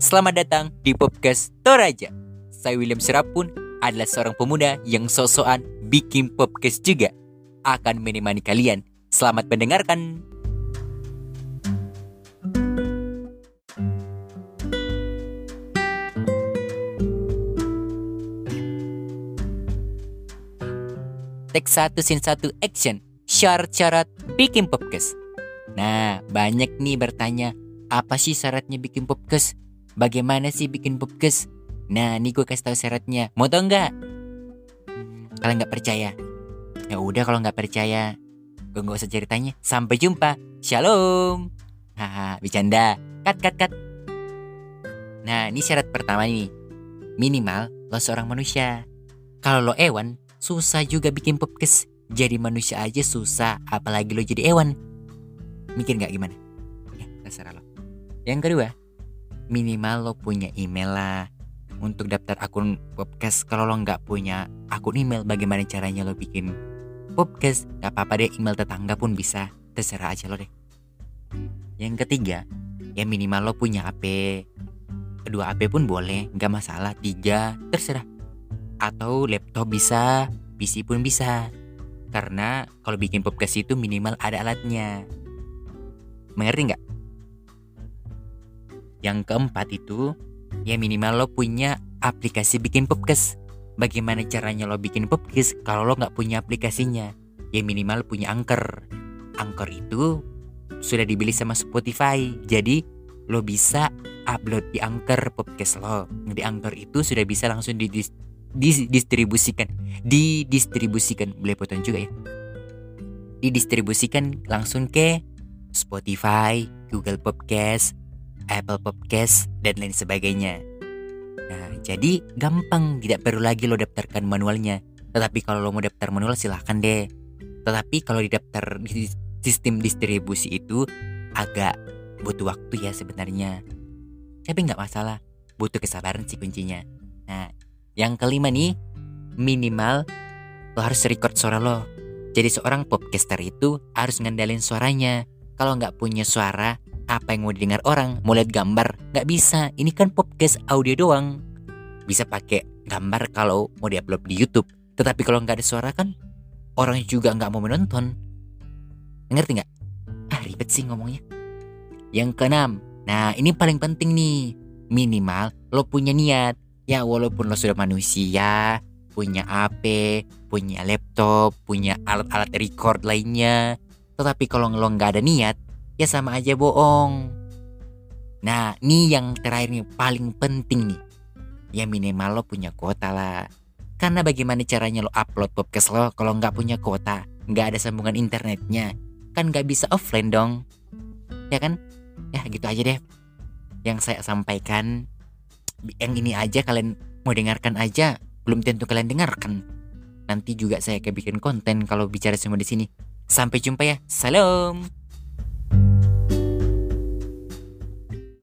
Selamat datang di podcast Toraja. Saya William Serapun adalah seorang pemuda yang sosokan bikin podcast juga. Akan menemani kalian. Selamat mendengarkan. Take satu scene satu action. Syarat-syarat bikin podcast. Nah, banyak nih bertanya, apa sih syaratnya bikin podcast? Bagaimana sih bikin podcast? Nah, nih gue kasih tahu syaratnya. Mau tau nggak? Kalian nggak percaya? Ya udah kalau nggak percaya, gue nggak usah ceritanya. Sampai jumpa. Shalom. Haha, bercanda. Cut, cut, cut. Nah, ini syarat pertama nih. Minimal lo seorang manusia. Kalau lo hewan, susah juga bikin podcast. Jadi manusia aja susah, apalagi lo jadi hewan. Mikir nggak gimana? Ya, terserah lo. Yang kedua, minimal lo punya email lah untuk daftar akun podcast. Kalau lo nggak punya akun email, bagaimana caranya lo bikin podcast? Gak apa-apa deh, email tetangga pun bisa. Terserah aja lo deh. Yang ketiga, ya minimal lo punya HP. Kedua HP pun boleh, nggak masalah. Tiga, terserah. Atau laptop bisa, PC pun bisa. Karena kalau bikin podcast itu minimal ada alatnya. Mengerti nggak? Yang keempat itu ya minimal lo punya aplikasi bikin podcast. Bagaimana caranya lo bikin podcast kalau lo nggak punya aplikasinya? Ya minimal punya Anchor. Anchor itu sudah dibeli sama Spotify. Jadi lo bisa upload di Anchor podcast lo. Di Anchor itu sudah bisa langsung didis didistribusikan didistribusikan potong juga ya didistribusikan langsung ke Spotify, Google Podcast, Apple Podcast, dan lain sebagainya. Nah, jadi gampang, tidak perlu lagi lo daftarkan manualnya. Tetapi kalau lo mau daftar manual silahkan deh. Tetapi kalau didaftar di sistem distribusi itu agak butuh waktu ya sebenarnya. Tapi nggak masalah, butuh kesabaran sih kuncinya. Nah, yang kelima nih, minimal lo harus record suara lo. Jadi seorang podcaster itu harus ngandalin suaranya. Kalau nggak punya suara, apa yang mau didengar orang? Mau lihat gambar? Nggak bisa. Ini kan podcast audio doang. Bisa pakai gambar kalau mau diupload di YouTube. Tetapi kalau nggak ada suara kan, orang juga nggak mau menonton. Ngerti nggak? Ah ribet sih ngomongnya. Yang keenam, nah ini paling penting nih. Minimal lo punya niat. Ya walaupun lo sudah manusia, punya HP, punya laptop, punya alat-alat record lainnya, tetapi kalau lo nggak ada niat, ya sama aja bohong. Nah, ini yang terakhir nih paling penting nih. Ya minimal lo punya kuota lah. Karena bagaimana caranya lo upload podcast lo kalau nggak punya kuota, nggak ada sambungan internetnya, kan nggak bisa offline dong. Ya kan? Ya gitu aja deh. Yang saya sampaikan, yang ini aja kalian mau dengarkan aja, belum tentu kalian dengarkan. Nanti juga saya kayak bikin konten kalau bicara semua di sini. Sampai jumpa ya. Salam.